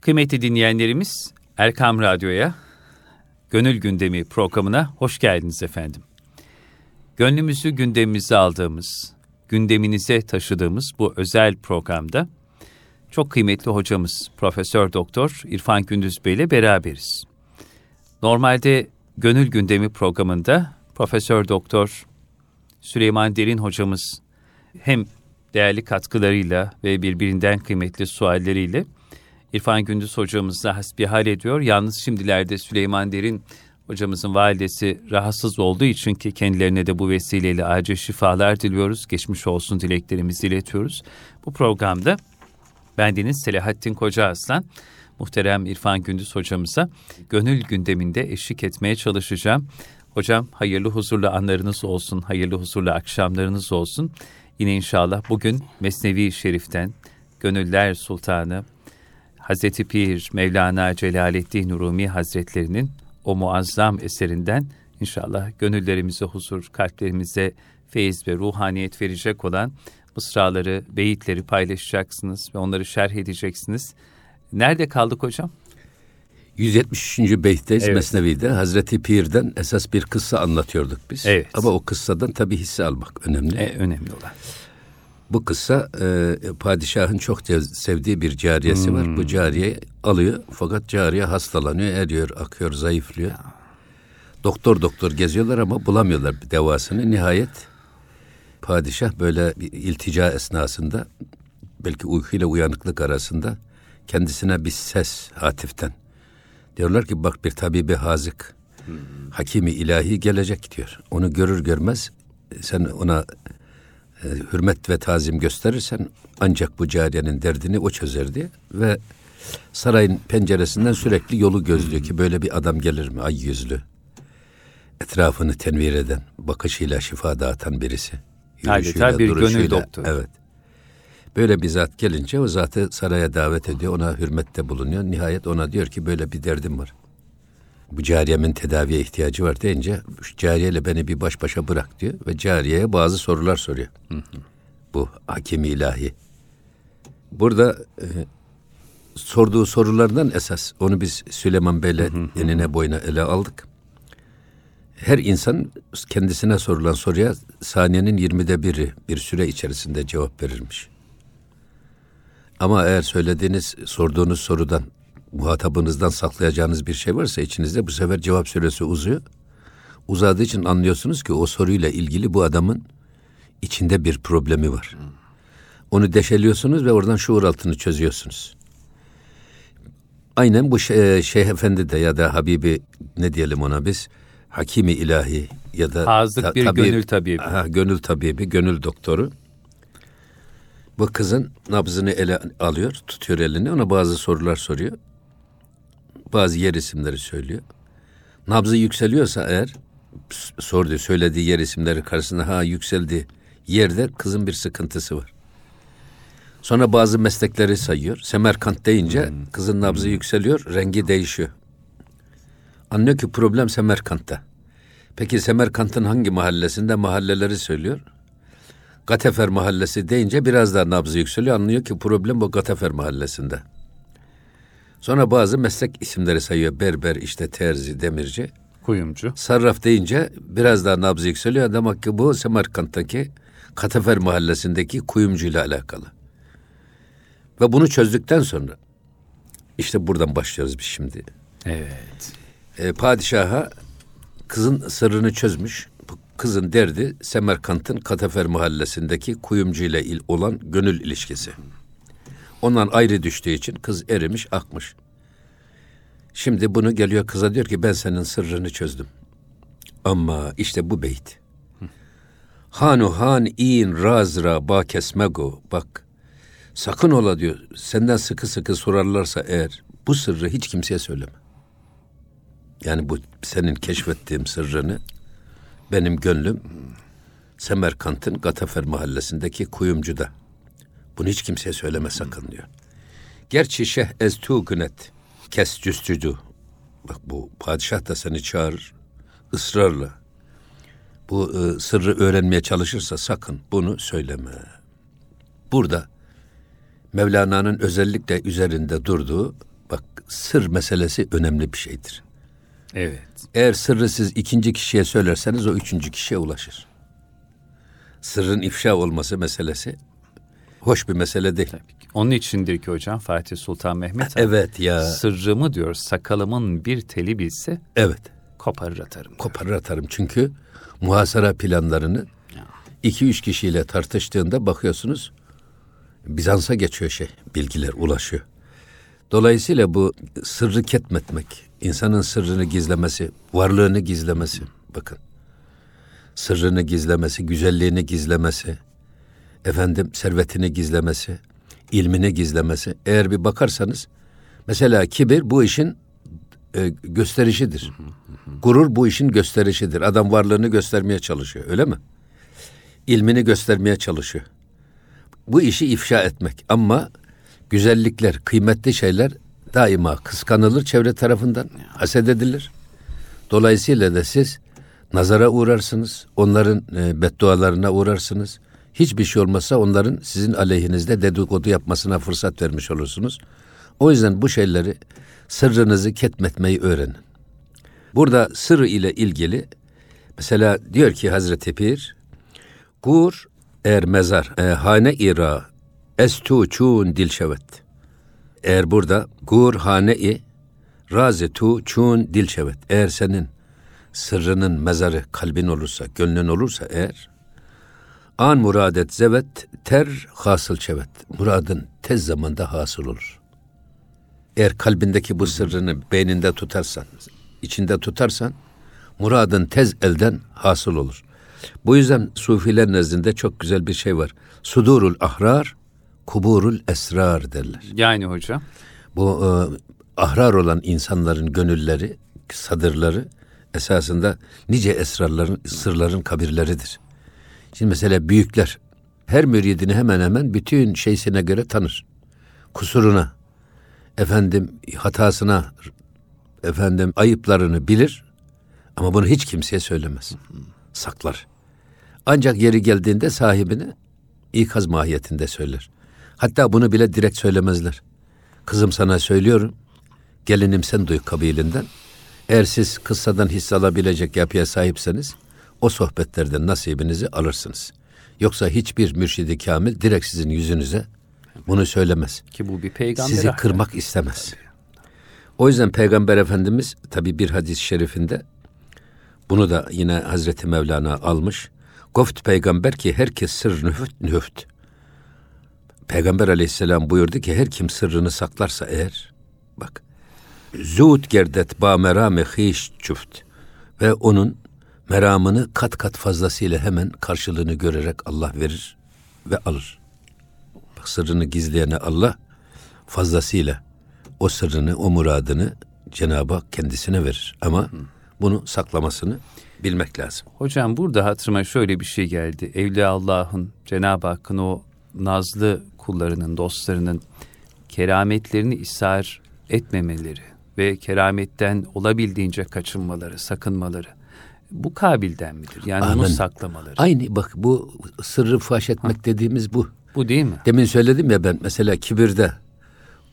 Kıymetli dinleyenlerimiz Erkam Radyo'ya, Gönül Gündemi programına hoş geldiniz efendim. Gönlümüzü gündemimize aldığımız, gündeminize taşıdığımız bu özel programda çok kıymetli hocamız Profesör Doktor İrfan Gündüz Bey ile beraberiz. Normalde Gönül Gündemi programında Profesör Doktor Süleyman Derin hocamız hem değerli katkılarıyla ve birbirinden kıymetli sualleriyle İrfan Gündüz hocamızla hasbihal ediyor. Yalnız şimdilerde Süleyman Derin hocamızın validesi rahatsız olduğu için ki kendilerine de bu vesileyle acil şifalar diliyoruz. Geçmiş olsun dileklerimizi iletiyoruz. Bu programda bendeniz Selahattin Koca Aslan, muhterem İrfan Gündüz hocamıza gönül gündeminde eşlik etmeye çalışacağım. Hocam hayırlı huzurlu anlarınız olsun, hayırlı huzurlu akşamlarınız olsun. Yine inşallah bugün Mesnevi Şerif'ten Gönüller Sultanı Hazreti Pir Mevlana Celaleddin Rumi Hazretlerinin o muazzam eserinden inşallah gönüllerimize huzur, kalplerimize feyiz ve ruhaniyet verecek olan mısraları, beyitleri paylaşacaksınız ve onları şerh edeceksiniz. Nerede kaldık hocam? 173. beytteyiz evet. Mesnevi'de Hazreti Pir'den esas bir kıssa anlatıyorduk biz. Evet. Ama o kıssadan tabi hisse almak önemli. E, önemli olan. Bu kıssa e, padişahın çok sevdiği bir cariyesi hmm. var. Bu hmm. cariye alıyor fakat cariye hastalanıyor, eriyor, akıyor, zayıflıyor. Ya. Doktor doktor geziyorlar ama bulamıyorlar bir devasını. Nihayet padişah böyle bir iltica esnasında belki uykuyla uyanıklık arasında kendisine bir ses hatiften diyorlar ki bak bir tabibi hazık hmm. hakimi ilahi gelecek diyor. Onu görür görmez sen ona e, hürmet ve tazim gösterirsen ancak bu cariyenin derdini o çözerdi ve sarayın penceresinden sürekli yolu gözlüyor ki böyle bir adam gelir mi ay yüzlü? Etrafını tenvir eden bakışıyla şifa dağıtan birisi adeta bir gönül doktor evet. Böyle bir zat gelince o zatı saraya davet ediyor ona hürmette bulunuyor. Nihayet ona diyor ki böyle bir derdim var bu cariyemin tedaviye ihtiyacı var deyince cariyeyle beni bir baş başa bırak diyor ve cariyeye bazı sorular soruyor. Hı hı. Bu hakim ilahi. Burada e, sorduğu sorulardan esas onu biz Süleyman Bey'le enine boyuna ele aldık. Her insan kendisine sorulan soruya saniyenin yirmide biri bir süre içerisinde cevap verirmiş. Ama eğer söylediğiniz, sorduğunuz sorudan muhatabınızdan saklayacağınız bir şey varsa içinizde bu sefer cevap süresi uzuyor. Uzadığı için anlıyorsunuz ki o soruyla ilgili bu adamın içinde bir problemi var. Onu deşeliyorsunuz ve oradan şuur altını çözüyorsunuz. Aynen bu şey, Şeyh Efendi de ya da Habibi ne diyelim ona biz Hakimi ilahi ya da Hazık ta, bir tabip, gönül tabibi. Ha, gönül tabibi, gönül doktoru. Bu kızın nabzını ele alıyor, tutuyor elini, ona bazı sorular soruyor bazı yer isimleri söylüyor. Nabzı yükseliyorsa eğer sorduğu söylediği yer isimleri karşısında ha yükseldi yerde kızın bir sıkıntısı var. Sonra bazı meslekleri sayıyor. Semerkant deyince hmm. kızın nabzı hmm. yükseliyor, rengi değişiyor. Anlıyor ki problem Semerkant'ta. Peki Semerkant'ın hangi mahallesinde mahalleleri söylüyor. Gatefer mahallesi deyince biraz daha nabzı yükseliyor. Anlıyor ki problem bu Gatefer mahallesinde. Sonra bazı meslek isimleri sayıyor. Berber, işte terzi, demirci. Kuyumcu. Sarraf deyince biraz daha nabzı yükseliyor. Demek ki bu Semerkant'taki Katefer mahallesindeki kuyumcuyla alakalı. Ve bunu çözdükten sonra işte buradan başlıyoruz biz şimdi. Evet. Ee, padişaha kızın sırrını çözmüş. Bu kızın derdi Semerkant'ın Katefer mahallesindeki kuyumcuyla il olan gönül ilişkisi. Ondan ayrı düştüğü için kız erimiş, akmış. Şimdi bunu geliyor kıza diyor ki ben senin sırrını çözdüm. Ama işte bu beyt. Hanu han in razra ba kesmego. Bak sakın ola diyor. Senden sıkı sıkı sorarlarsa eğer bu sırrı hiç kimseye söyleme. Yani bu senin keşfettiğim sırrını benim gönlüm Semerkant'ın Gatafer mahallesindeki kuyumcuda bunu hiç kimseye söyleme sakın diyor. Gerçi şeh ez tu günet kes cüstüdü. Bak bu padişah da seni çağırır ısrarla. Bu e, sırrı öğrenmeye çalışırsa sakın bunu söyleme. Burada Mevlana'nın özellikle üzerinde durduğu Bak sır meselesi önemli bir şeydir. Evet. Eğer sırrı siz ikinci kişiye söylerseniz o üçüncü kişiye ulaşır. Sırrın ifşa olması meselesi hoş bir mesele değil. Tabii ki. Onun içindir ki hocam Fatih Sultan Mehmet Han, Evet ya. sırrımı diyor sakalımın bir teli bilse Evet. koparır atarım. Koparır atarım çünkü muhasara planlarını iki üç kişiyle tartıştığında bakıyorsunuz Bizans'a geçiyor şey, bilgiler ulaşıyor. Dolayısıyla bu sırrı ketmetmek, insanın sırrını gizlemesi, varlığını gizlemesi, bakın. Sırrını gizlemesi, güzelliğini gizlemesi, efendim servetini gizlemesi, ilmini gizlemesi. Eğer bir bakarsanız, mesela kibir bu işin e, gösterişidir. Gurur bu işin gösterişidir. Adam varlığını göstermeye çalışıyor, öyle mi? İlmini göstermeye çalışıyor. Bu işi ifşa etmek ama güzellikler, kıymetli şeyler daima kıskanılır çevre tarafından, haset edilir. Dolayısıyla da siz nazara uğrarsınız, onların e, beddualarına uğrarsınız. Hiçbir şey olmazsa onların sizin aleyhinizde dedikodu yapmasına fırsat vermiş olursunuz. O yüzden bu şeyleri sırrınızı ketmetmeyi öğrenin. Burada sır ile ilgili mesela diyor ki Hazreti Pir, Gur er mezar e, hane ira estu çun dilşevet. Eğer burada gur hane i razi tu çun dilşevet. Eğer senin sırrının mezarı kalbin olursa, gönlün olursa eğer an muradet zevet ter hasıl çevet. Muradın tez zamanda hasıl olur. Eğer kalbindeki bu sırrını beyninde tutarsan, içinde tutarsan muradın tez elden hasıl olur. Bu yüzden sufiler nezdinde çok güzel bir şey var. Sudurul ahrar, kuburul esrar derler. Yani hocam Bu e, ahrar olan insanların gönülleri, sadırları esasında nice esrarların, sırların kabirleridir. Şimdi mesela büyükler her müridini hemen hemen bütün şeysine göre tanır. Kusuruna, efendim hatasına, efendim ayıplarını bilir ama bunu hiç kimseye söylemez. Saklar. Ancak yeri geldiğinde sahibine ikaz mahiyetinde söyler. Hatta bunu bile direkt söylemezler. Kızım sana söylüyorum. Gelinim sen duy kabilinden. Eğer siz kıssadan hisse alabilecek yapıya sahipseniz o sohbetlerden nasibinizi alırsınız. Yoksa hiçbir mürşidi kamil direkt sizin yüzünüze bunu söylemez. ki bu bir peygamber Sizi ahlakı. kırmak istemez. O yüzden Peygamber Efendimiz tabi bir hadis-i şerifinde bunu da yine Hazreti Mevlana almış. Goft peygamber ki herkes sır nüft nüft. Peygamber aleyhisselam buyurdu ki her kim sırrını saklarsa eğer bak zut gerdet ba merame hiş çüft ve onun meramını kat kat fazlasıyla hemen karşılığını görerek Allah verir ve alır. Bak sırrını gizleyene Allah fazlasıyla o sırrını, o muradını Cenab-ı Hak kendisine verir. Ama bunu saklamasını bilmek lazım. Hocam burada hatırıma şöyle bir şey geldi. Evliya Allah'ın, Cenab-ı Hakk'ın o nazlı kullarının, dostlarının kerametlerini ishar etmemeleri ve kerametten olabildiğince kaçınmaları, sakınmaları bu kabilden midir? Yani onu Amin. saklamaları. Aynı bak bu sırrı faş etmek dediğimiz bu. Bu değil mi? Demin söyledim ya ben mesela kibirde,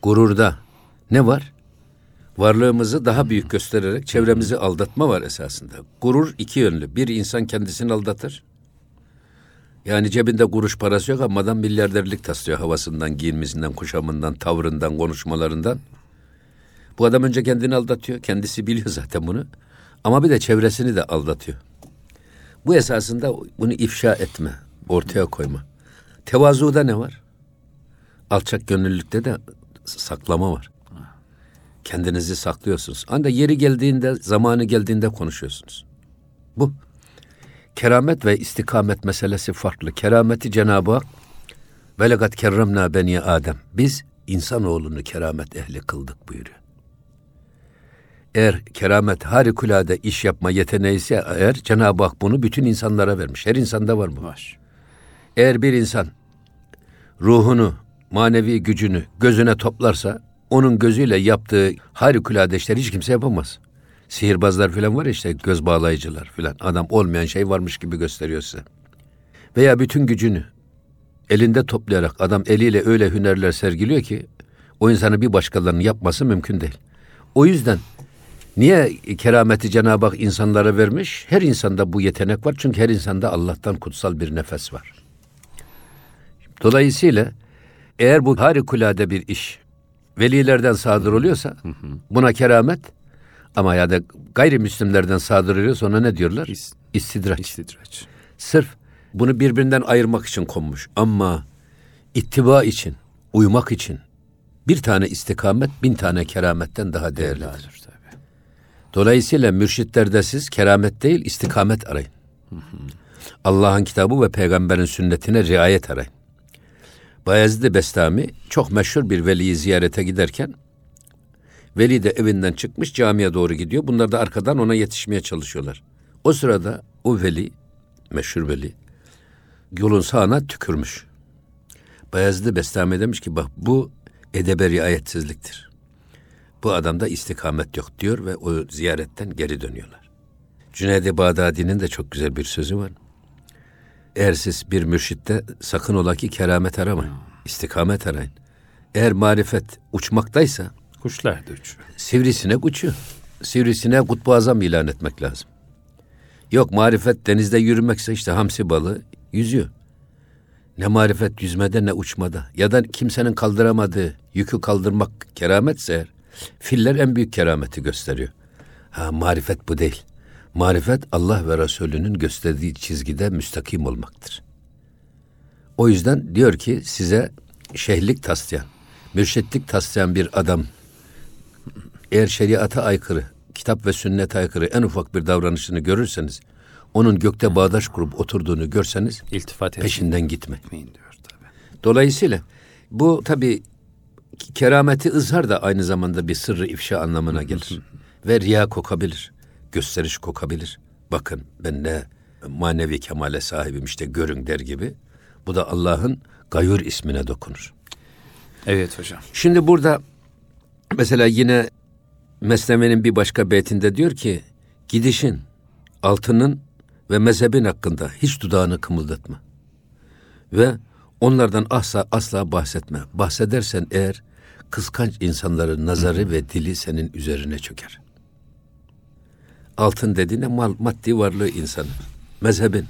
gururda ne var? Varlığımızı daha büyük göstererek çevremizi aldatma var esasında. Gurur iki yönlü. Bir insan kendisini aldatır. Yani cebinde kuruş parası yok ama adam milyarderlik taslıyor havasından, giyinmesinden, kuşamından, tavrından, konuşmalarından. Bu adam önce kendini aldatıyor. Kendisi biliyor zaten bunu. Ama bir de çevresini de aldatıyor. Bu esasında bunu ifşa etme, ortaya koyma. Tevazuda ne var? Alçak gönüllülükte de saklama var. Kendinizi saklıyorsunuz. Ancak yeri geldiğinde, zamanı geldiğinde konuşuyorsunuz. Bu. Keramet ve istikamet meselesi farklı. Kerameti Cenab-ı Hak ve legat kerremna beni Adem. Biz insanoğlunu keramet ehli kıldık buyuruyor. Eğer keramet harikulade iş yapma yeteneği ise eğer Cenab-ı Hak bunu bütün insanlara vermiş. Her insanda var bu. Var. Eğer bir insan ruhunu, manevi gücünü gözüne toplarsa onun gözüyle yaptığı harikulade işleri hiç kimse yapamaz. Sihirbazlar falan var ya işte göz bağlayıcılar falan. Adam olmayan şey varmış gibi gösteriyor size. Veya bütün gücünü elinde toplayarak adam eliyle öyle hünerler sergiliyor ki O insanı bir başkalarının yapması mümkün değil. O yüzden niye kerameti Cenab-ı Hak insanlara vermiş? Her insanda bu yetenek var. Çünkü her insanda Allah'tan kutsal bir nefes var. Dolayısıyla eğer bu harikulade bir iş velilerden sadır oluyorsa buna keramet ama ya da gayrimüslimlerden sadır oluyorsa ona ne diyorlar? İs- İstidraç. İstidraç. Sırf bunu birbirinden ayırmak için konmuş. Ama ittiba için, uymak için bir tane istikamet bin tane kerametten daha değerlidir. Dolayısıyla mürşitlerde siz keramet değil istikamet arayın. Allah'ın kitabı ve peygamberin sünnetine riayet arayın. Bayezid Bestami çok meşhur bir veliyi ziyarete giderken veli de evinden çıkmış camiye doğru gidiyor. Bunlar da arkadan ona yetişmeye çalışıyorlar. O sırada o veli, meşhur veli, yolun sağına tükürmüş. Bayezid Bestami demiş ki bak bu edebe riayetsizliktir. Bu adamda istikamet yok diyor ve o ziyaretten geri dönüyorlar. Cüneyd-i Bağdadi'nin de çok güzel bir sözü var. Eğer siz bir mürşitte sakın ola ki keramet aramayın. istikamet arayın. Eğer marifet uçmaktaysa Kuşlar da uçuyor. sivrisinek uçuyor. Sivrisinek kutbu azam ilan etmek lazım. Yok marifet denizde yürümekse işte hamsi balığı yüzüyor. Ne marifet yüzmede ne uçmada. Ya da kimsenin kaldıramadığı yükü kaldırmak kerametse eğer, filler en büyük kerameti gösteriyor. Ha marifet bu değil. Marifet Allah ve Resulünün gösterdiği çizgide müstakim olmaktır. O yüzden diyor ki size şeyhlik taslayan, mürşitlik taslayan bir adam eğer şeriata aykırı, kitap ve sünnete aykırı en ufak bir davranışını görürseniz, onun gökte bağdaş kurup oturduğunu görseniz İltifat peşinden gitme. diyor tabii. Dolayısıyla bu tabi kerameti ızhar da aynı zamanda bir sırrı ifşa anlamına gelir. Ve riya kokabilir, gösteriş kokabilir. Bakın ben ne manevi kemale sahibim işte görün der gibi. Bu da Allah'ın gayur ismine dokunur. Evet hocam. Şimdi burada mesela yine Mesnevi'nin bir başka beytinde diyor ki gidişin, altının ve mezhebin hakkında hiç dudağını kımıldatma. Ve onlardan asla asla bahsetme. Bahsedersen eğer kıskanç insanların nazarı ve dili senin üzerine çöker. Altın dediğine mal, maddi varlığı insanı, mezhebin,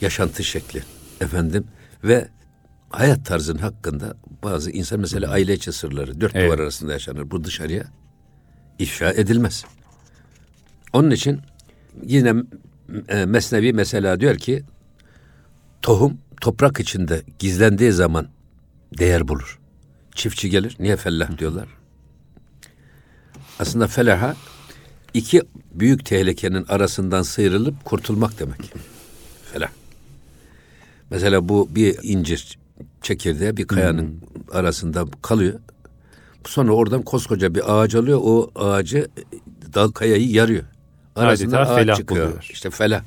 yaşantı şekli, efendim ve hayat tarzın hakkında bazı insan mesela aile içi sırları dört Evet. duvar arasında yaşanır. Bu dışarıya ifşa edilmez. Onun için yine e, Mesnevi mesela diyor ki tohum toprak içinde gizlendiği zaman değer bulur. Çiftçi gelir. Niye fellah diyorlar? Aslında felaha iki büyük tehlikenin arasından sıyrılıp kurtulmak demek. Felah. Mesela bu bir incir çekirdeği bir kayanın arasında kalıyor. Sonra oradan koskoca bir ağaç alıyor. O ağacı dal kayayı yarıyor. Arasından Adeta ağaç felah çıkıyor. buluyor. İşte felah.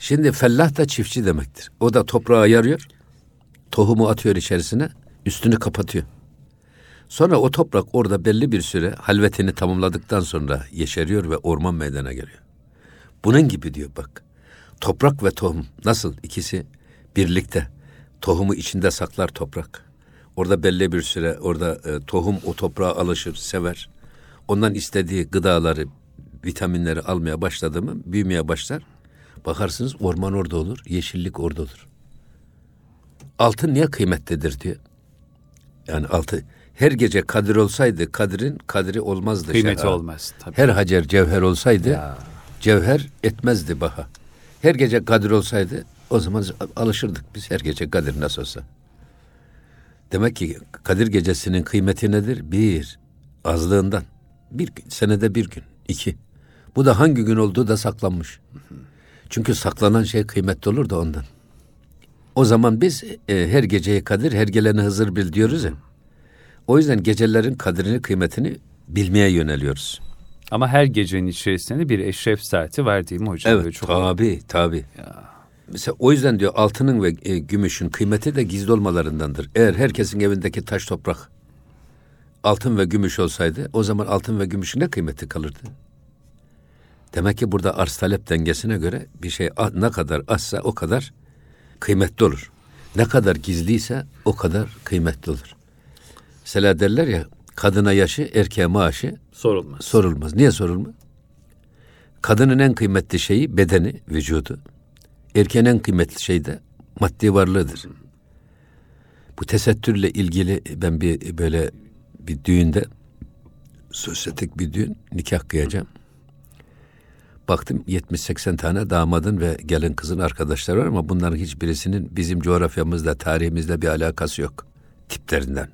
Şimdi fellah da çiftçi demektir. O da toprağa yarıyor. Tohumu atıyor içerisine. Üstünü kapatıyor. Sonra o toprak orada belli bir süre halvetini tamamladıktan sonra yeşeriyor ve orman meydana geliyor. Bunun gibi diyor bak. Toprak ve tohum nasıl ikisi birlikte tohumu içinde saklar toprak. Orada belli bir süre orada e, tohum o toprağa alışır, sever. Ondan istediği gıdaları, vitaminleri almaya başladı mı büyümeye başlar. Bakarsınız orman orada olur, yeşillik orada olur. Altın niye kıymetlidir diyor. Yani altı her gece kadir olsaydı kadirin kadri olmazdı. Kıymeti şerha. olmaz tabii. Her hacer cevher olsaydı Ya. cevher etmezdi baha. Her gece kadir olsaydı o zaman alışırdık biz her gece kadir nasıl olsa. Demek ki Kadir gecesinin kıymeti nedir? Bir, azlığından. Bir senede bir gün. iki. Bu da hangi gün olduğu da saklanmış. Çünkü saklanan şey kıymetli olur da ondan. O zaman biz e, her geceyi Kadir, her geleni Hızır bil diyoruz ya. O yüzden gecelerin kadrini, kıymetini bilmeye yöneliyoruz. Ama her gecenin içerisinde bir eşref saati var değil mi hocam? Evet, çok tabi, tabi. Mesela o yüzden diyor altının ve e, gümüşün kıymeti de gizli olmalarındandır. Eğer herkesin evindeki taş toprak altın ve gümüş olsaydı o zaman altın ve gümüşün ne kıymeti kalırdı? Demek ki burada arz talep dengesine göre bir şey ne kadar azsa o kadar kıymetli olur. Ne kadar gizliyse o kadar kıymetli olur. Mesela derler ya kadına yaşı erkeğe maaşı Sorulmaz. sorulmaz. Niye sorulmaz? Kadının en kıymetli şeyi bedeni, vücudu. Erkeğin en kıymetli şey de maddi varlığıdır. Bu tesettürle ilgili ben bir böyle bir düğünde sosyetik bir düğün nikah kıyacağım. Baktım 70-80 tane damadın ve gelin kızın arkadaşları var ama bunların hiçbirisinin bizim coğrafyamızda, tarihimizde bir alakası yok. Tiplerinden.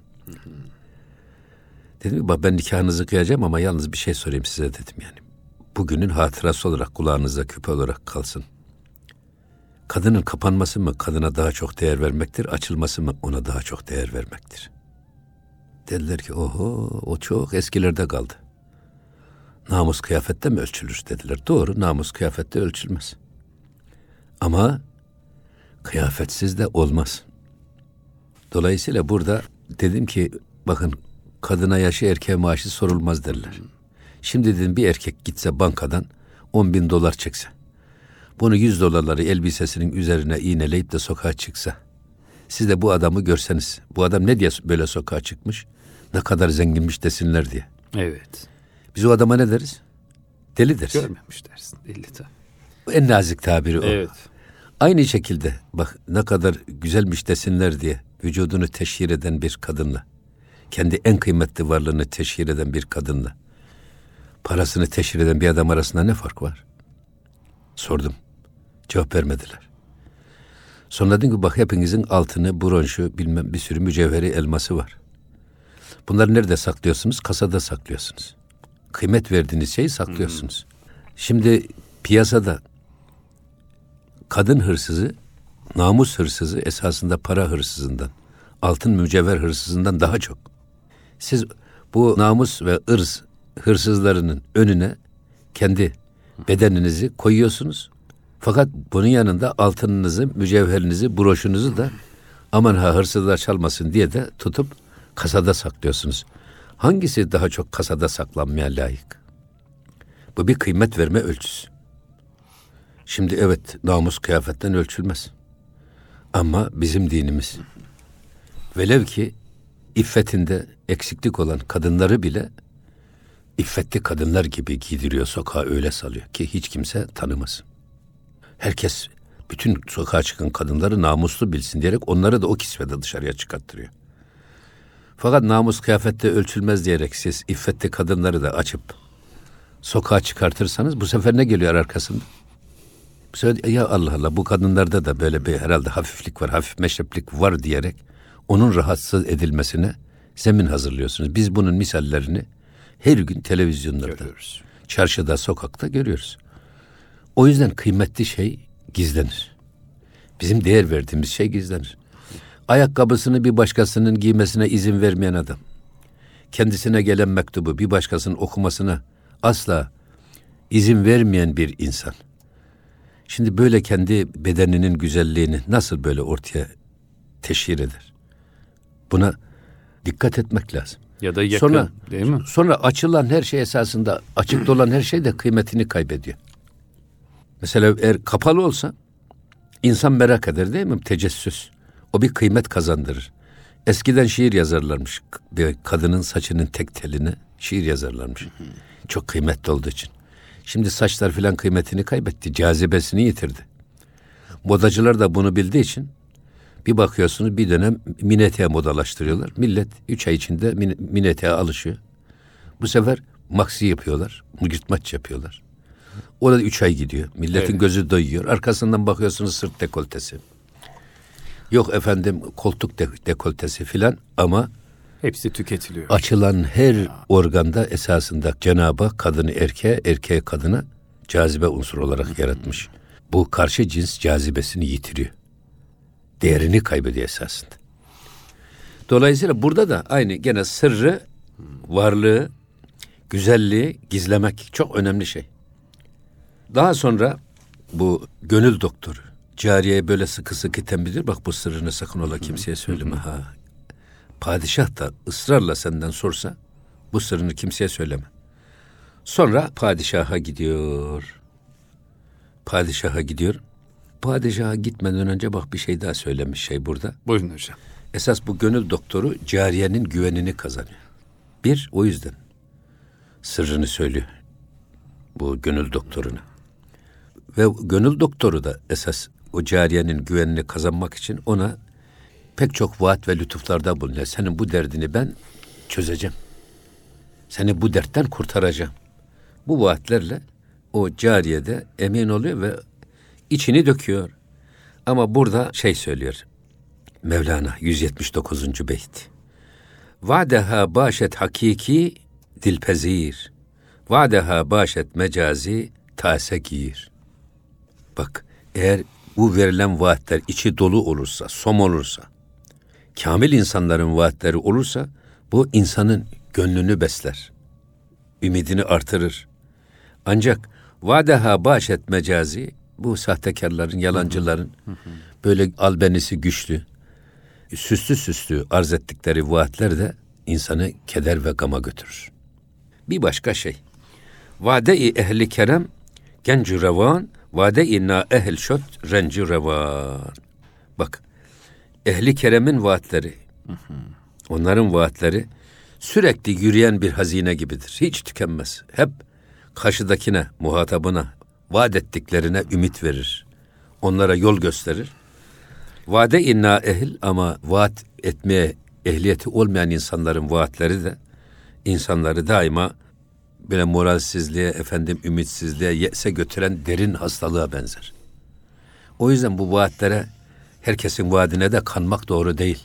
Dedim ki ben nikahınızı kıyacağım ama yalnız bir şey sorayım size dedim yani. Bugünün hatırası olarak kulağınızda küpe olarak kalsın. Kadının kapanması mı kadına daha çok değer vermektir, açılması mı ona daha çok değer vermektir? Dediler ki oho o çok eskilerde kaldı. Namus kıyafette mi ölçülür dediler. Doğru namus kıyafette ölçülmez. Ama kıyafetsiz de olmaz. Dolayısıyla burada dedim ki bakın kadına yaşı erkeğe maaşı sorulmaz derler. Şimdi dedim bir erkek gitse bankadan 10 bin dolar çekse. Bunu 100 dolarları elbisesinin üzerine iğneleyip de sokağa çıksa. Siz de bu adamı görseniz. Bu adam ne diye böyle sokağa çıkmış? Ne kadar zenginmiş desinler diye. Evet. Biz o adama ne deriz? Deli deriz. Görmemiş dersin. Deli tabii. En nazik tabiri o. Evet. Aynı şekilde bak ne kadar güzelmiş desinler diye vücudunu teşhir eden bir kadınla, kendi en kıymetli varlığını teşhir eden bir kadınla, parasını teşhir eden bir adam arasında ne fark var? Sordum. Cevap vermediler. Sonra dedim ki bak hepinizin altını, bronşu, bilmem bir sürü mücevheri elması var. Bunları nerede saklıyorsunuz? Kasada saklıyorsunuz. Kıymet verdiğiniz şeyi saklıyorsunuz. Şimdi piyasada kadın hırsızı, namus hırsızı esasında para hırsızından, altın mücevher hırsızından daha çok. Siz bu namus ve ırz hırsızlarının önüne kendi bedeninizi koyuyorsunuz. Fakat bunun yanında altınınızı, mücevherinizi, broşunuzu da aman ha hırsızlar çalmasın diye de tutup kasada saklıyorsunuz. Hangisi daha çok kasada saklanmaya layık? Bu bir kıymet verme ölçüsü. Şimdi evet namus kıyafetten ölçülmez. Ama bizim dinimiz velev ki iffetinde eksiklik olan kadınları bile iffetli kadınlar gibi giydiriyor sokağa öyle salıyor ki hiç kimse tanımasın. Herkes bütün sokağa çıkan kadınları namuslu bilsin diyerek onları da o kisvede dışarıya çıkarttırıyor. Fakat namus kıyafette ölçülmez diyerek siz iffetli kadınları da açıp sokağa çıkartırsanız bu sefer ne geliyor arkasında? Bu sefer ya Allah Allah bu kadınlarda da böyle bir herhalde hafiflik var, hafif meşreplik var diyerek onun rahatsız edilmesine zemin hazırlıyorsunuz. Biz bunun misallerini her gün televizyonlarda, Görüyoruz. çarşıda, sokakta görüyoruz. O yüzden kıymetli şey gizlenir. Bizim değer verdiğimiz şey gizlenir. Ayakkabısını bir başkasının giymesine izin vermeyen adam. Kendisine gelen mektubu bir başkasının okumasına asla izin vermeyen bir insan. Şimdi böyle kendi bedeninin güzelliğini nasıl böyle ortaya teşhir eder? Buna dikkat etmek lazım. Ya da yakın Sonra- değil mi? Sonra açılan her şey esasında açıkta olan her şey de kıymetini kaybediyor. Mesela eğer kapalı olsa insan merak eder değil mi? Tecessüs. O bir kıymet kazandırır. Eskiden şiir yazarlarmış. Bir kadının saçının tek teline şiir yazarlarmış. Çok kıymetli olduğu için. Şimdi saçlar filan kıymetini kaybetti. Cazibesini yitirdi. Modacılar da bunu bildiği için bir bakıyorsunuz bir dönem mineteye modalaştırıyorlar. Millet üç ay içinde min- mineteye alışıyor. Bu sefer maksi yapıyorlar, yırtmaç yapıyorlar. O da üç ay gidiyor. Milletin Evet. gözü doyuyor. Arkasından bakıyorsunuz sırt dekoltesi. Yok efendim koltuk de- dekoltesi filan ama Hepsi tüketiliyor. açılan her organda esasında Cenab-ı Hak kadını erkeğe, erkeğe kadına cazibe unsuru olarak yaratmış. Bu karşı cins cazibesini yitiriyor. Değerini kaybediyor esasında. Dolayısıyla burada da aynı gene sırrı, varlığı, güzelliği gizlemek çok önemli şey. Daha sonra bu gönül doktoru cariyeye böyle sıkı sıkı tembihliyor. Bak bu sırrını sakın ola kimseye söyleme ha. Padişah da ısrarla senden sorsa bu sırrını kimseye söyleme. Sonra padişaha gidiyor. Padişaha gidiyor. Padişaha gitmeden önce bak bir şey daha söylemiş şey burada. Buyurun hocam. Esas bu gönül doktoru cariyenin güvenini kazanıyor. Bir, o yüzden sırrını söylüyor bu gönül doktoruna. Ve gönül doktoru da esas o cariyenin güvenini kazanmak için ona pek çok vaat ve lütuflarda bulunuyor. Senin bu derdini ben çözeceğim. Seni bu dertten kurtaracağım. Bu vaatlerle o cariyede emin oluyor ve içini döküyor. Ama burada şey söylüyor. Mevlana 179. beyt. Vadeha başet hakiki dilpezir. Vadeha başet mecazi tasegir. Bak eğer bu verilen vaatler içi dolu olursa, som olursa, kamil insanların vaatleri olursa bu insanın gönlünü besler. Ümidini artırır. Ancak vadeha başet mecazi bu sahtekarların, yalancıların böyle albenisi güçlü, süslü süslü arz ettikleri vaatler de insanı keder ve gama götürür. Bir başka şey. Vade-i ehli kerem genci revan, vade-i na ehl şot renci revan. Bak, ehli keremin vaatleri, onların vaatleri sürekli yürüyen bir hazine gibidir. Hiç tükenmez. Hep karşıdakine, muhatabına, vaat ettiklerine ümit verir. Onlara yol gösterir. Vade inna ehil ama vaat etmeye ehliyeti olmayan insanların vaatleri de insanları daima böyle moralsizliğe, efendim ümitsizliğe, yese götüren derin hastalığa benzer. O yüzden bu vaatlere herkesin vaadine de kanmak doğru değil.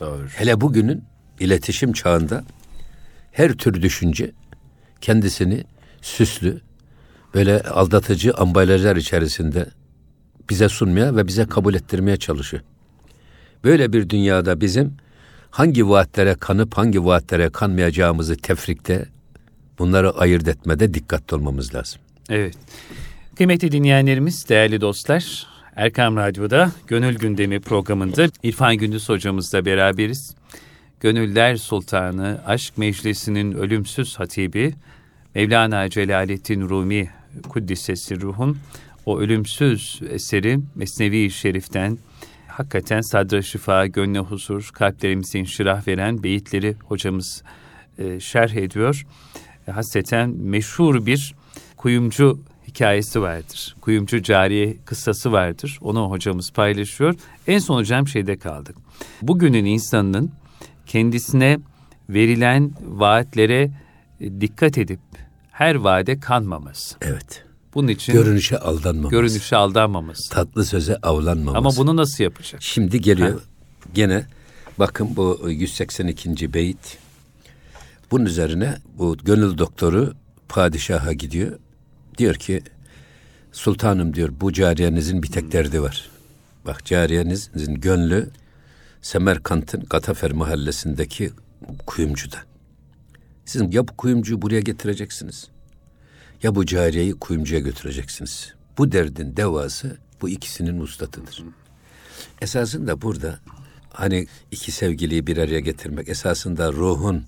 Doğru. Hele bugünün iletişim çağında her tür düşünce kendisini süslü, böyle aldatıcı ambalajlar içerisinde bize sunmaya ve bize kabul ettirmeye çalışıyor. Böyle bir dünyada bizim hangi vaatlere kanıp hangi vaatlere kanmayacağımızı tefrikte, bunları ayırt etmede dikkatli olmamız lazım. Evet. Kıymetli dinleyenlerimiz, değerli dostlar, Erkam Radyo'da Gönül Gündemi programında İrfan Gündüz hocamızla beraberiz. Gönüller Sultanı, Aşk Meclisi'nin ölümsüz hatibi, Mevlana Celaleddin Rumi Kuddisesi Ruh'un o ölümsüz eseri Mesnevi Şerif'ten hakikaten sadra şifa, gönle huzur, kalplerimize inşirah veren beyitleri hocamız e, şerh ediyor. E, hasreten meşhur bir kuyumcu hikayesi vardır. Kuyumcu cariye kıssası vardır. Onu hocamız paylaşıyor. En son hocam şeyde kaldık. Bugünün insanının kendisine verilen vaatlere e, dikkat edip her vaade kanmaması. Evet. Bunun için Görünüşe aldanmaması. görünüşe aldanmaması. Tatlı söze avlanmaması. Ama bunu nasıl yapacak? Şimdi geliyor gene bakın bu 182. beyit. Bunun üzerine bu gönül doktoru padişaha gidiyor. Diyor ki sultanım diyor bu cariyenizin bir tek derdi var. Bak cariyenizin gönlü Semerkant'ın Gatafer mahallesindeki kuyumcuda. Sizin ya bu kuyumcuyu buraya getireceksiniz ya bu cariyeyi kuyumcuya götüreceksiniz. Bu derdin devası bu ikisinin ustatıdır. Esasında burada hani iki sevgiliyi bir araya getirmek esasında ruhun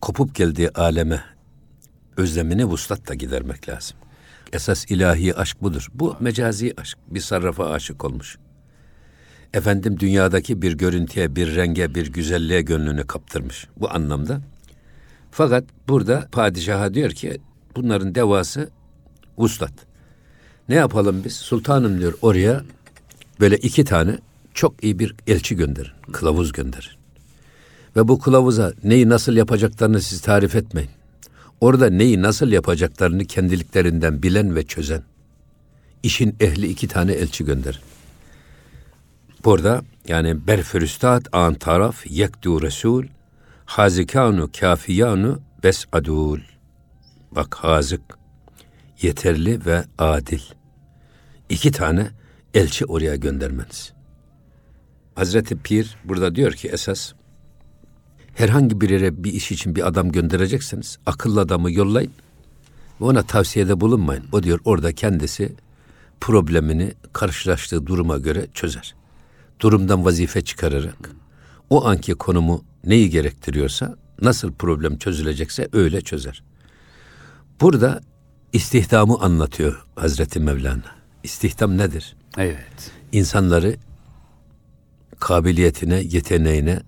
kopup geldiği aleme özlemini vuslatla gidermek lazım. Esas ilahi aşk budur. Bu mecazi aşk. Bir sarrafa aşık olmuş. Efendim dünyadaki bir görüntüye, bir renge, bir güzelliğe gönlünü kaptırmış. Bu anlamda. Fakat burada padişaha diyor ki bunların devası vuslat. Ne yapalım biz? Sultanım diyor oraya böyle iki tane çok iyi bir elçi gönderin. Kılavuz gönderin. Ve bu kılavuza neyi nasıl yapacaklarını siz tarif etmeyin. Orada neyi nasıl yapacaklarını kendiliklerinden bilen ve çözen işin ehli iki tane elçi gönderin. Burada yani berfürüstat an taraf yekdu resul hazikanu kafiyanu besadul. Bak hazık yeterli ve adil. İki tane elçi oraya göndermeniz. Hazreti Pir burada diyor ki esas herhangi bir yere bir iş için bir adam gönderecekseniz akıllı adamı yollayın ve ona tavsiyede bulunmayın. O diyor orada kendisi problemini karşılaştığı duruma göre çözer. Durumdan vazife çıkararak o anki konumu neyi gerektiriyorsa nasıl problem çözülecekse öyle çözer. Burada istihdamı anlatıyor Hazreti Mevlana. İstihdam nedir? Evet. İnsanları kabiliyetine, yeteneğine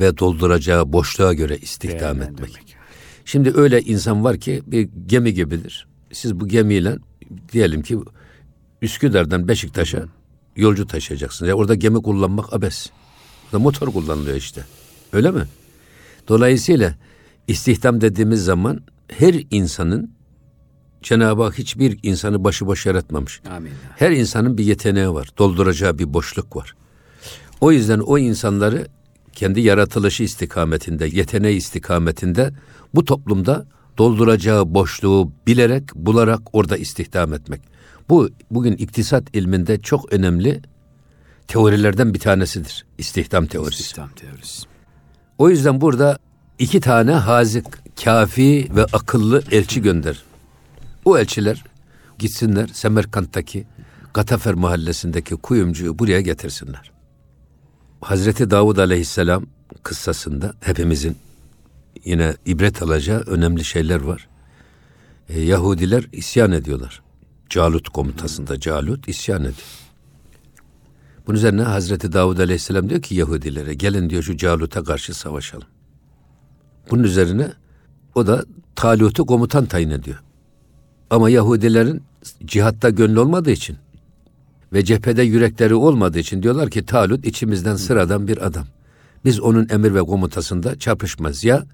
ve dolduracağı boşluğa göre istihdam etmek. Şimdi öyle insan var ki bir gemi gibidir. Siz bu gemiyle diyelim ki Üsküdar'dan Beşiktaş'a yolcu taşıyacaksınız. Ya orada gemi kullanmak abes. Orada motor kullanılıyor işte. Öyle mi? Dolayısıyla istihdam dediğimiz zaman her insanın Cenab-ı Hak hiçbir insanı başıboş yaratmamış. Amin. Her insanın bir yeteneği var. Dolduracağı bir boşluk var. O yüzden o insanları kendi yaratılışı istikametinde, yeteneği istikametinde bu toplumda dolduracağı boşluğu bilerek, bularak orada istihdam etmek. Bu bugün iktisat ilminde çok önemli teorilerden bir tanesidir. İstihdam teorisi. İstihdam teorisi. O yüzden burada iki tane hazik, kafi ve akıllı elçi gönder. O elçiler gitsinler Semerkant'taki Gatafer mahallesindeki kuyumcuyu buraya getirsinler. Hazreti Davud aleyhisselam kıssasında hepimizin yine ibret alacağı önemli şeyler var. E, Yahudiler isyan ediyorlar. Calut komutasında Calut isyan ediyor. Bunun üzerine Hazreti Davud Aleyhisselam diyor ki Yahudilere gelin diyor şu Calut'a karşı savaşalım. Bunun üzerine o da Talut'u komutan tayin ediyor. Ama Yahudilerin cihatta gönlü olmadığı için ve cephede yürekleri olmadığı için diyorlar ki Talut içimizden sıradan bir adam. Biz onun emir ve komutasında çarpışmaz. Ya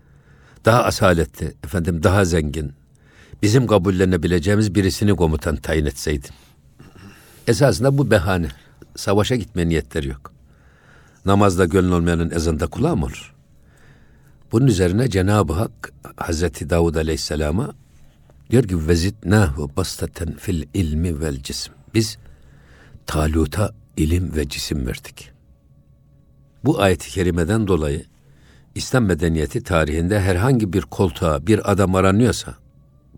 daha asaletli, efendim daha zengin, bizim kabullenebileceğimiz birisini komutan tayin etseydin. Esasında bu behane. Savaşa gitme niyetleri yok. Namazda gönül olmayanın ezanda kulağı mı olur? Bunun üzerine Cenab-ı Hak Hazreti Davud Aleyhisselam'a diyor ki vezidnahu bastaten fil ilmi vel cisim. Biz Talut'a ilim ve cisim verdik. Bu ayet-i kerimeden dolayı İslam medeniyeti tarihinde herhangi bir koltuğa bir adam aranıyorsa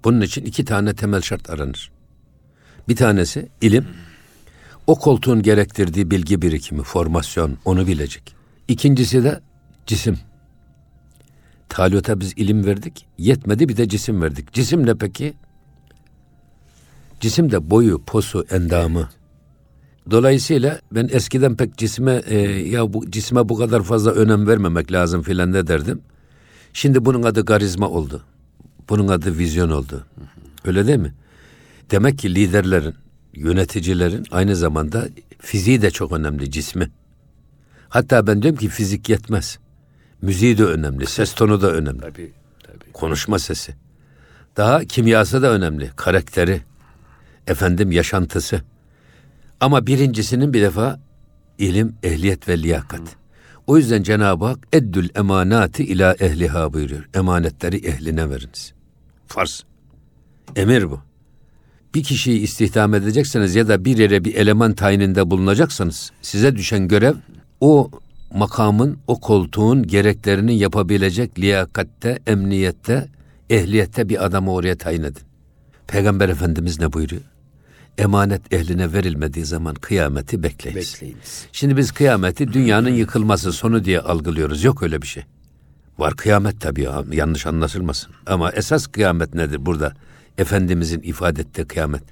bunun için iki tane temel şart aranır. Bir tanesi ilim, o koltuğun gerektirdiği bilgi birikimi, formasyon, onu bilecek. İkincisi de cisim. Talut'a biz ilim verdik, yetmedi bir de cisim verdik. Cisim ne peki? Cisim de boyu, posu, endamı. Dolayısıyla ben eskiden pek cisime e, ya bu cisme bu kadar fazla önem vermemek lazım filan ne derdim. Şimdi bunun adı karizma oldu. Bunun adı vizyon oldu. Öyle değil mi? Demek ki liderlerin, yöneticilerin aynı zamanda fiziği de çok önemli, cismi. Hatta ben diyorum ki fizik yetmez. Müziği de önemli, ses tonu da önemli. Tabii, tabii. Konuşma sesi. Daha kimyası da önemli, karakteri, efendim yaşantısı. Ama birincisinin bir defa ilim, ehliyet ve liyakat. O yüzden Cenab-ı Hak eddül emanati ila ehliha buyuruyor. Emanetleri ehline veriniz. Farz. Emir bu. Bir kişiyi istihdam edecekseniz ya da bir yere bir eleman tayininde bulunacaksanız size düşen görev o makamın, o koltuğun gereklerini yapabilecek liyakatte, emniyette, ehliyette bir adamı oraya tayin edin. Peygamber Efendimiz ne buyuruyor? Emanet ehline verilmediği zaman kıyameti bekleyiniz. bekleyiniz. Şimdi biz kıyameti dünyanın yıkılması sonu diye algılıyoruz. Yok öyle bir şey. Var kıyamet tabii yanlış anlaşılmasın. Ama esas kıyamet nedir burada? Efendimizin ifade ettiği kıyamet.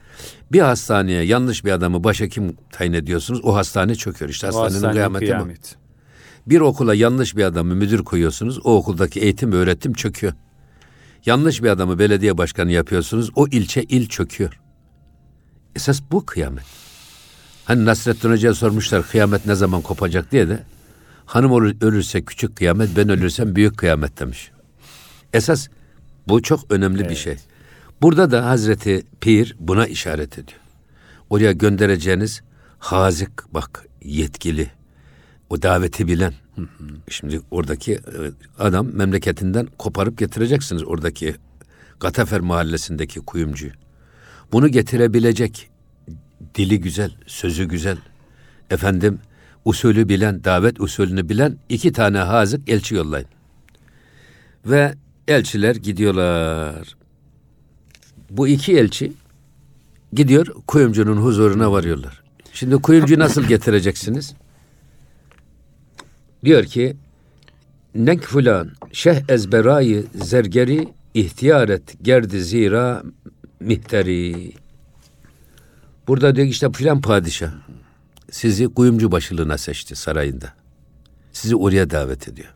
Bir hastaneye yanlış bir adamı başhekim tayin ediyorsunuz. O hastane çöküyor. İşte hastanenin hastane kıyameti kıyamet. bu. Bir okula yanlış bir adamı müdür koyuyorsunuz. O okuldaki eğitim ve öğretim çöküyor. Yanlış bir adamı belediye başkanı yapıyorsunuz. O ilçe il çöküyor. Esas bu kıyamet. Hani Nasrettin Hoca'ya sormuşlar kıyamet ne zaman kopacak diye de hanım ölürse küçük kıyamet ben ölürsem büyük kıyamet demiş. Esas bu çok önemli evet. bir şey. Burada da Hazreti Pir buna işaret ediyor. Oraya göndereceğiniz hazik bak yetkili o daveti bilen. Hı hı. Şimdi oradaki e, adam memleketinden koparıp getireceksiniz oradaki Gatafer mahallesindeki kuyumcuyu. Bunu getirebilecek dili güzel, sözü güzel, efendim usulü bilen, davet usulünü bilen iki tane hazık elçi yollayın. Ve elçiler gidiyorlar. Bu iki elçi gidiyor kuyumcunun huzuruna varıyorlar. Şimdi kuyumcu nasıl getireceksiniz? Diyor ki Nek fulan şeh ezberayı zergeri ihtiyaret gerdi zira mihteri. Burada diyor işte filan padişah sizi kuyumcu başılığına seçti sarayında. Sizi oraya davet ediyor.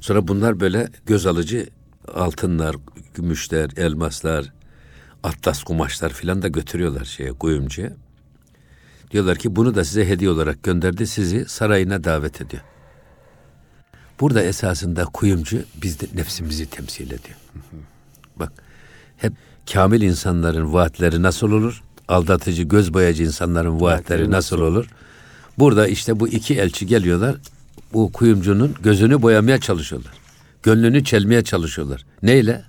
Sonra bunlar böyle göz alıcı altınlar, gümüşler, elmaslar, atlas kumaşlar filan da götürüyorlar şeye kuyumcuya. Diyorlar ki bunu da size hediye olarak gönderdi. Sizi sarayına davet ediyor. Burada esasında kuyumcu biz de nefsimizi temsil ediyor. Bak hep kamil insanların vaatleri nasıl olur? Aldatıcı, göz boyacı insanların vaatleri nasıl olur? Burada işte bu iki elçi geliyorlar. Bu kuyumcunun gözünü boyamaya çalışıyorlar. Gönlünü çelmeye çalışıyorlar. Neyle?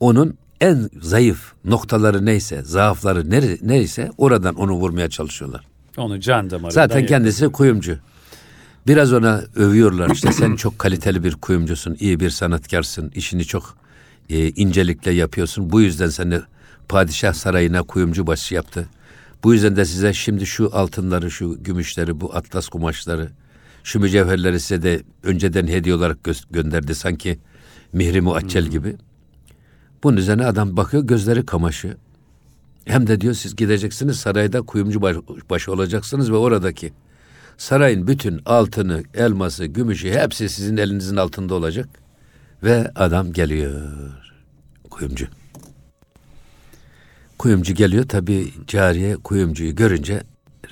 Onun en zayıf noktaları neyse, zaafları neyse oradan onu vurmaya çalışıyorlar. Onu can damarından Zaten kendisi kuyumcu. Biraz ona övüyorlar işte sen çok kaliteli bir kuyumcusun, iyi bir sanatkarsın, işini çok e, incelikle yapıyorsun. Bu yüzden seni padişah sarayına kuyumcu başı yaptı. Bu yüzden de size şimdi şu altınları, şu gümüşleri, bu atlas kumaşları, şu mücevherleri size de önceden hediye olarak gö- gönderdi sanki mihri muaccel gibi. Bunun üzerine adam bakıyor gözleri kamaşı. Hem de diyor siz gideceksiniz sarayda kuyumcu baş, başı olacaksınız ve oradaki sarayın bütün altını, elması, gümüşü hepsi sizin elinizin altında olacak. Ve adam geliyor. Kuyumcu. Kuyumcu geliyor tabi cariye kuyumcuyu görünce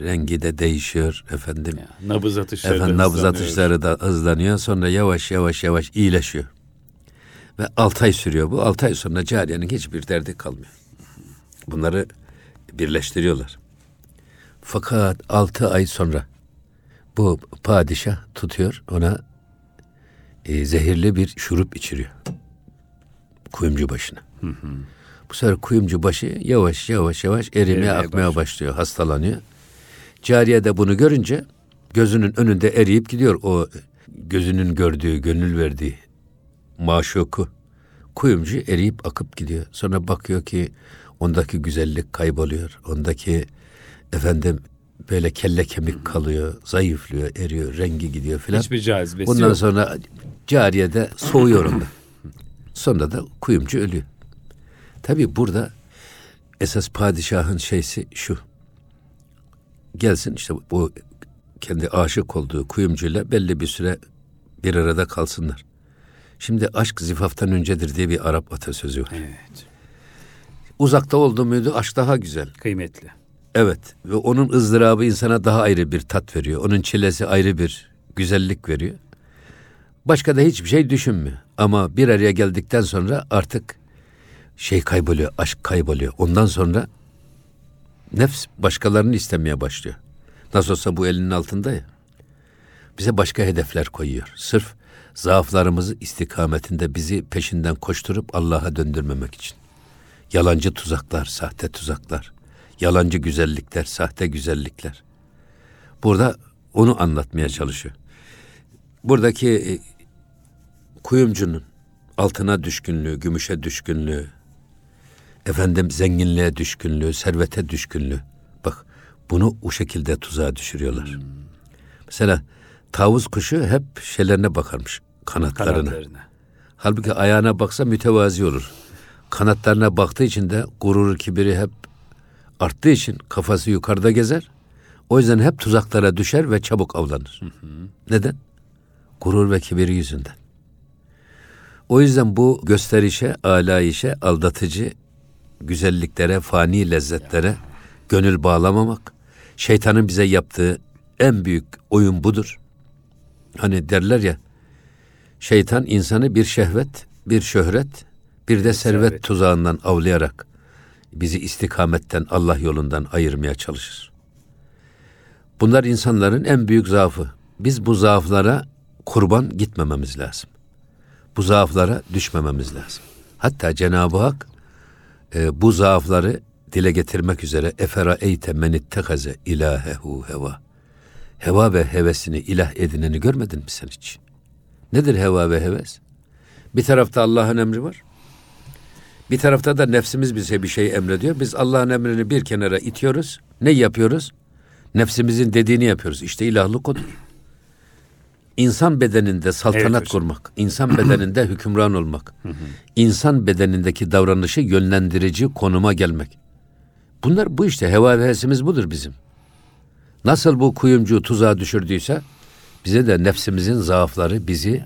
rengi de değişiyor efendim. Ya, nabız atışları Efendim da nabız atışları da hızlanıyor. Sonra yavaş yavaş yavaş iyileşiyor. Ve altı ay sürüyor bu. Altı ay sonra cariyenin hiçbir derdi kalmıyor. Bunları birleştiriyorlar. Fakat altı ay sonra bu padişah tutuyor ona e, zehirli bir şurup içiriyor. Kuyumcu başına. Bu sefer kuyumcu başı yavaş yavaş yavaş erimeye Erimeye akmaya başlıyor. başlıyor. Hastalanıyor. Cariye de bunu görünce gözünün önünde eriyip gidiyor o gözünün gördüğü, gönül verdiği maşuku. Kuyumcu eriyip akıp gidiyor. Sonra bakıyor ki ondaki güzellik kayboluyor. Ondaki efendim böyle kelle kemik kalıyor, zayıflıyor, eriyor, rengi gidiyor filan. Hiçbir cazibesi Bundan yok. sonra cariye de soğuyor ondan. Sonra da kuyumcu ölüyor. Tabi burada esas padişahın şeysi şu. Gelsin işte bu kendi aşık olduğu kuyumcuyla belli bir süre bir arada kalsınlar. Şimdi aşk zifaftan öncedir diye bir Arap atasözü var. Evet. Uzakta oldu muydu aşk daha güzel. Kıymetli. Evet ve onun ızdırabı insana daha ayrı bir tat veriyor. Onun çilesi ayrı bir güzellik veriyor. Başka da hiçbir şey düşünmüyor. Ama bir araya geldikten sonra artık şey kayboluyor, aşk kayboluyor. Ondan sonra nefs başkalarını istemeye başlıyor. Nasıl olsa bu elinin altında ya. Bize başka hedefler koyuyor. Sırf zaaflarımızı istikametinde bizi peşinden koşturup Allah'a döndürmemek için. Yalancı tuzaklar, sahte tuzaklar. Yalancı güzellikler, sahte güzellikler. Burada onu anlatmaya çalışıyor. Buradaki e, kuyumcunun altına düşkünlüğü, gümüşe düşkünlüğü, efendim zenginliğe düşkünlüğü, servete düşkünlüğü. Bak bunu o şekilde tuzağa düşürüyorlar. Mesela tavus kuşu hep şeylerine bakarmış, kanatlarına. Kanatlarına. Halbuki ayağına baksa mütevazi olur. Kanatlarına baktığı için de gurur, kibiri hep arttığı için kafası yukarıda gezer. O yüzden hep tuzaklara düşer ve çabuk avlanır. Neden? Gurur ve kibiri yüzünden. O yüzden bu gösterişe, alayişe, aldatıcı güzelliklere, fani lezzetlere gönül bağlamamak, şeytanın bize yaptığı en büyük oyun budur. Hani derler ya, şeytan insanı bir şehvet, bir şöhret, bir de servet. tuzağından avlayarak bizi istikametten, Allah yolundan ayırmaya çalışır. Bunlar insanların en büyük zaafı. Biz bu zaaflara kurban gitmememiz lazım. Bu zaaflara düşmememiz lazım. Hatta Cenab-ı Hak e, bu zaafları dile getirmek üzere efera eyte men ittehaze ilahehu heva. Heva ve hevesini ilah edineni görmedin mi sen hiç? Nedir heva ve heves? Bir tarafta Allah'ın emri var. Bir tarafta da nefsimiz bize bir şey emrediyor. Biz Allah'ın emrini bir kenara itiyoruz. Ne yapıyoruz? Nefsimizin dediğini yapıyoruz. İşte ilahlık odur. İnsan bedeninde saltanat Evet kurmak, insan bedeninde hükümran olmak, insan bedenindeki davranışı yönlendirici konuma gelmek. Bunlar bu işte heva ve hevesimiz budur bizim. Nasıl bu kuyumcu tuzağa düşürdüyse Bize de nefsimizin zaafları bizi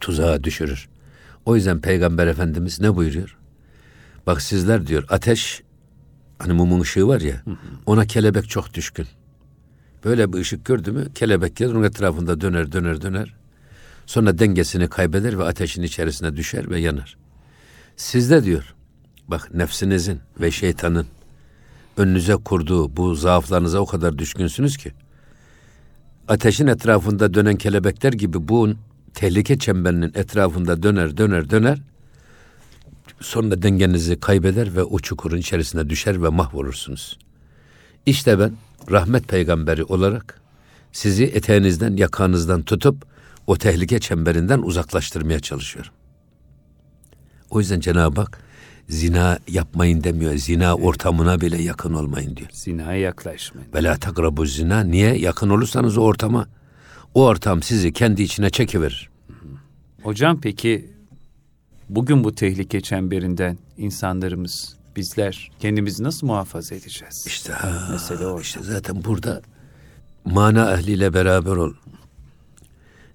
tuzağa düşürür. O yüzden Peygamber Efendimiz ne buyuruyor? Bak sizler diyor ateş hani mumun ışığı var ya ona kelebek çok düşkün. Böyle bir ışık gördü mü kelebek gelir onun etrafında döner döner döner. Sonra dengesini kaybeder ve ateşin içerisine düşer ve yanar. Sizde diyor bak nefsinizin ve şeytanın önünüze kurduğu bu zaaflarınıza o kadar düşkünsünüz ki ateşin etrafında dönen kelebekler gibi bu tehlike çemberinin etrafında döner döner döner sonra dengenizi kaybeder ve o çukurun içerisine düşer ve mahvolursunuz. İşte ben rahmet peygamberi olarak sizi eteğinizden yakanızdan tutup o tehlike çemberinden uzaklaştırmaya çalışıyorum. O yüzden Cenab-ı Hak zina yapmayın demiyor. Zina ortamına bile yakın olmayın diyor. Zinaya yaklaşmayın. Ve la takrabu zina. Niye? Yakın olursanız o ortama, o ortam sizi kendi içine çekiverir. Hocam peki bugün bu tehlike çemberinden insanlarımız, bizler kendimizi nasıl muhafaza edeceğiz? İşte ha, Mesele o. işte zaten burada mana ehliyle beraber ol.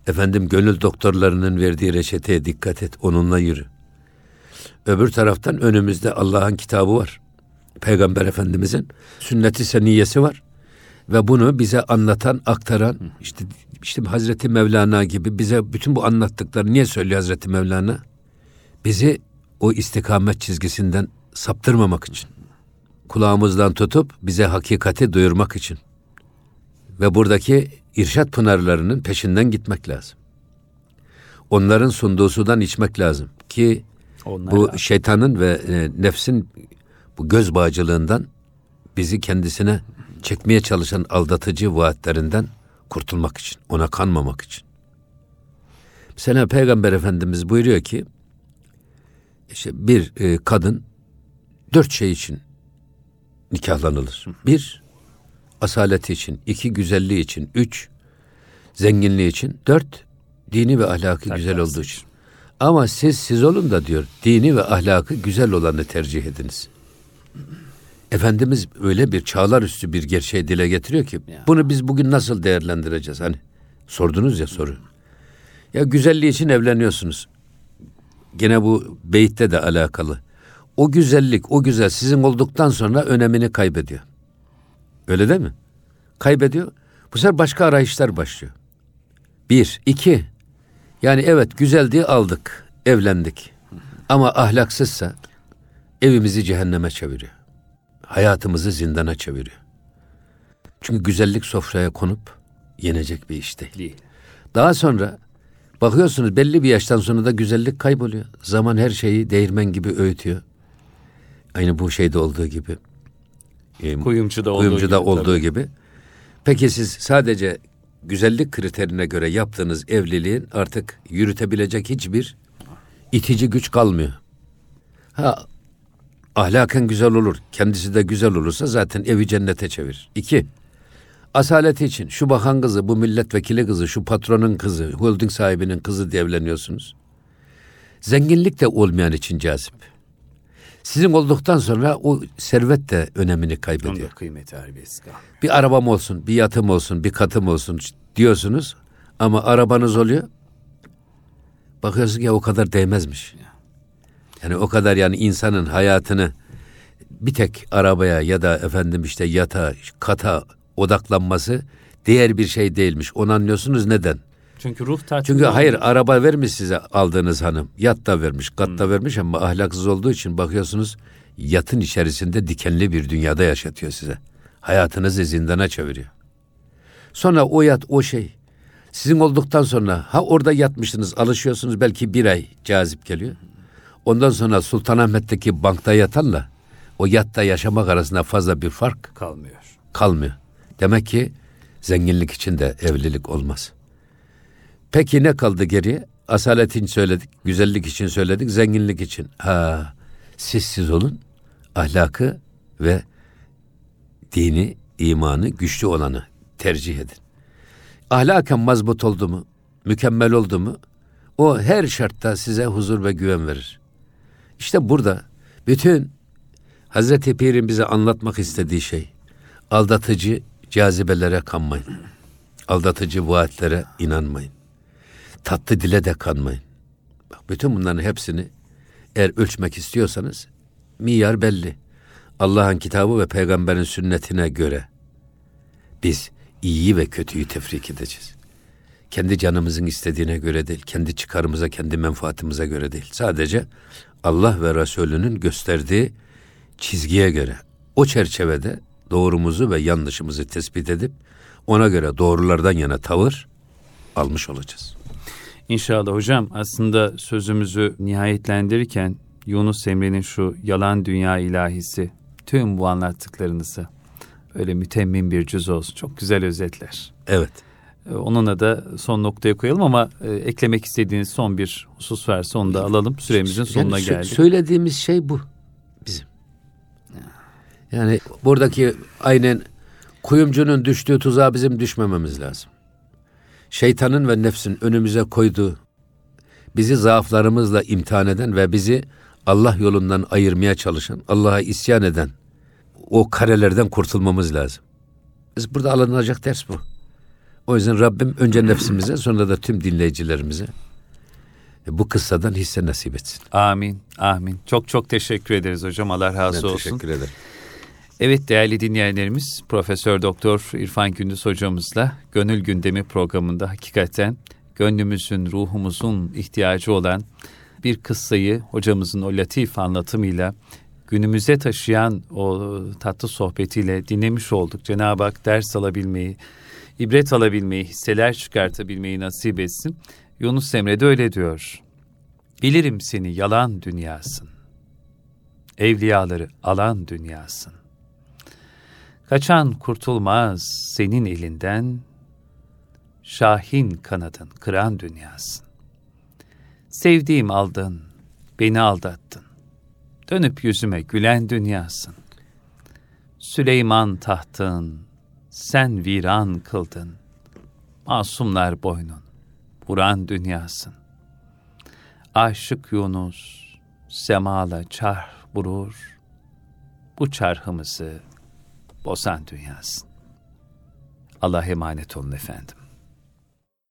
Efendim gönül doktorlarının verdiği reçeteye dikkat et, onunla yürü. Öbür taraftan önümüzde Allah'ın kitabı var. Peygamber Efendimizin sünneti seniyesi var. Ve bunu bize anlatan, aktaran işte işte Hazreti Mevlana gibi bize bütün bu anlattıkları niye söylüyor Hazreti Mevlana? Bizi o istikamet çizgisinden saptırmamak için. Kulağımızdan tutup bize hakikati duyurmak için. Ve buradaki irşat pınarlarının peşinden gitmek lazım. Onların sunduğu sudan içmek lazım ki Onlar bu şeytanın ve e, nefsin bu göz bağcılığından bizi kendisine çekmeye çalışan aldatıcı vaatlerinden kurtulmak için, ona kanmamak için. Mesela Peygamber Efendimiz buyuruyor ki işte bir e, kadın dört şey için nikahlanılır. Bir, asaleti için. iki güzelliği için. Üç, zenginliği için. Dört, dini ve ahlakı güzel olduğu için. Ama siz siz olun da diyor, dini ve ahlakı güzel olanı tercih ediniz. Efendimiz öyle bir çağlar üstü bir gerçeği dile getiriyor ki Ya. bunu biz bugün nasıl değerlendireceğiz? Hani sordunuz ya soru. Ya güzelliği için evleniyorsunuz. Gene bu beyitte de alakalı. O güzellik, o güzel sizin olduktan sonra önemini kaybediyor. Öyle değil mi? Kaybediyor. Bu sefer başka arayışlar başlıyor. Bir, iki. Yani evet güzel diye aldık, evlendik. Ama ahlaksızsa evimizi cehenneme çeviriyor. Hayatımızı zindana çeviriyor. Çünkü güzellik sofraya konup yenecek bir iş değil. Daha sonra bakıyorsunuz belli bir yaştan sonra da güzellik kayboluyor. Zaman her şeyi değirmen gibi öğütüyor. Aynı bu şeyde olduğu gibi. e, Kuyumcuda olduğu kuyumcuda gibi olduğu tabii. gibi. Peki siz sadece güzellik kriterine göre yaptığınız evliliğin artık yürütebilecek hiçbir itici güç kalmıyor. Ha ahlaken güzel olur, kendisi de güzel olursa zaten evi cennete çevirir. İki, asaleti için şu bakan kızı, bu milletvekili kızı, şu patronun kızı, holding sahibinin kızı diye evleniyorsunuz. Zenginlik de olmayan için cazip. Sizin olduktan sonra o servet de önemini kaybediyor. da kıymeti harbiyesi. Bir arabam olsun, bir yatım olsun, bir katım olsun diyorsunuz. Ama arabanız oluyor. Bakıyorsun ki o kadar değmezmiş. Yani o kadar yani insanın hayatını bir tek arabaya ya da efendim işte yata, kata odaklanması diğer bir şey değilmiş. Onu anlıyorsunuz neden? Çünkü ruh tatmin Çünkü hayır araba vermiş size aldığınız hanım. Yat da vermiş, kat da vermiş ama ahlaksız olduğu için bakıyorsunuz yatın içerisinde dikenli bir dünyada yaşatıyor size. Hayatınızı zindana çeviriyor. Sonra o yat o şey sizin olduktan sonra ha orada yatmışsınız alışıyorsunuz belki bir ay cazip geliyor. Ondan sonra Sultanahmet'teki bankta yatanla o yatta yaşamak arasında fazla bir fark kalmıyor. kalmıyor. Demek ki zenginlik için de evlilik olmaz. Peki ne kaldı geriye? Asalet için söyledik, güzellik için söyledik, zenginlik için. Ha, siz siz olun, ahlakı ve dini, imanı güçlü olanı tercih edin. Ahlaken mazbut oldu mu, mükemmel oldu mu, o her şartta size huzur ve güven verir. İşte burada bütün Hazreti Pir'in bize anlatmak istediği şey, aldatıcı cazibelere kanmayın. Aldatıcı vaatlere inanmayın. Tatlı dile de kanmayın. Bak bütün bunların hepsini eğer ölçmek istiyorsanız miyar belli. Allah'ın kitabı ve peygamberin sünnetine göre biz iyiyi ve kötüyü tefrik edeceğiz. Kendi canımızın istediğine göre değil, kendi çıkarımıza, kendi menfaatimize göre değil. Sadece Allah ve Resulünün gösterdiği çizgiye göre, o çerçevede doğrumuzu ve yanlışımızı tespit edip ona göre doğrulardan yana tavır almış olacağız. İnşallah hocam aslında sözümüzü nihayetlendirirken Yunus Emre'nin şu yalan dünya ilahisi tüm bu anlattıklarınızı öyle mütemmin bir cüz olsun. Çok güzel özetler. Evet. Ee, onunla da son noktaya koyalım ama e, eklemek istediğiniz son bir husus varsa onu da alalım. Süremizin sonuna yani geldik. Söylediğimiz şey bu. Yani buradaki aynen kuyumcunun düştüğü tuzağa bizim düşmememiz lazım. Şeytanın ve nefsin önümüze koyduğu, bizi zaaflarımızla imtihan eden ve bizi Allah yolundan ayırmaya çalışan, Allah'a isyan eden o karelerden kurtulmamız lazım. Biz burada alınacak ders bu. O yüzden Rabbim önce nefsimize sonra da tüm dinleyicilerimize bu kıssadan hisse nasip etsin. Amin, amin. Çok çok teşekkür ederiz hocam. Allah razı ben olsun. teşekkür ederim. Evet değerli dinleyenlerimiz Profesör Doktor İrfan Gündüz hocamızla Gönül Gündemi programında hakikaten gönlümüzün, ruhumuzun ihtiyacı olan bir kıssayı hocamızın o latif anlatımıyla günümüze taşıyan o tatlı sohbetiyle dinlemiş olduk. Cenab-ı Hak ders alabilmeyi, ibret alabilmeyi, hisseler çıkartabilmeyi nasip etsin. Yunus Emre de öyle diyor. Bilirim seni yalan dünyasın. Evliyaları alan dünyasın. Kaçan kurtulmaz senin elinden, Şahin kanadın kıran dünyasın. Sevdiğim aldın, beni aldattın. Dönüp yüzüme gülen dünyasın. Süleyman tahtın, sen viran kıldın. Masumlar boynun, vuran dünyasın. Aşık Yunus, semala çarh vurur. Bu çarhımızı bozan dünyasın. Allah'a emanet olun efendim.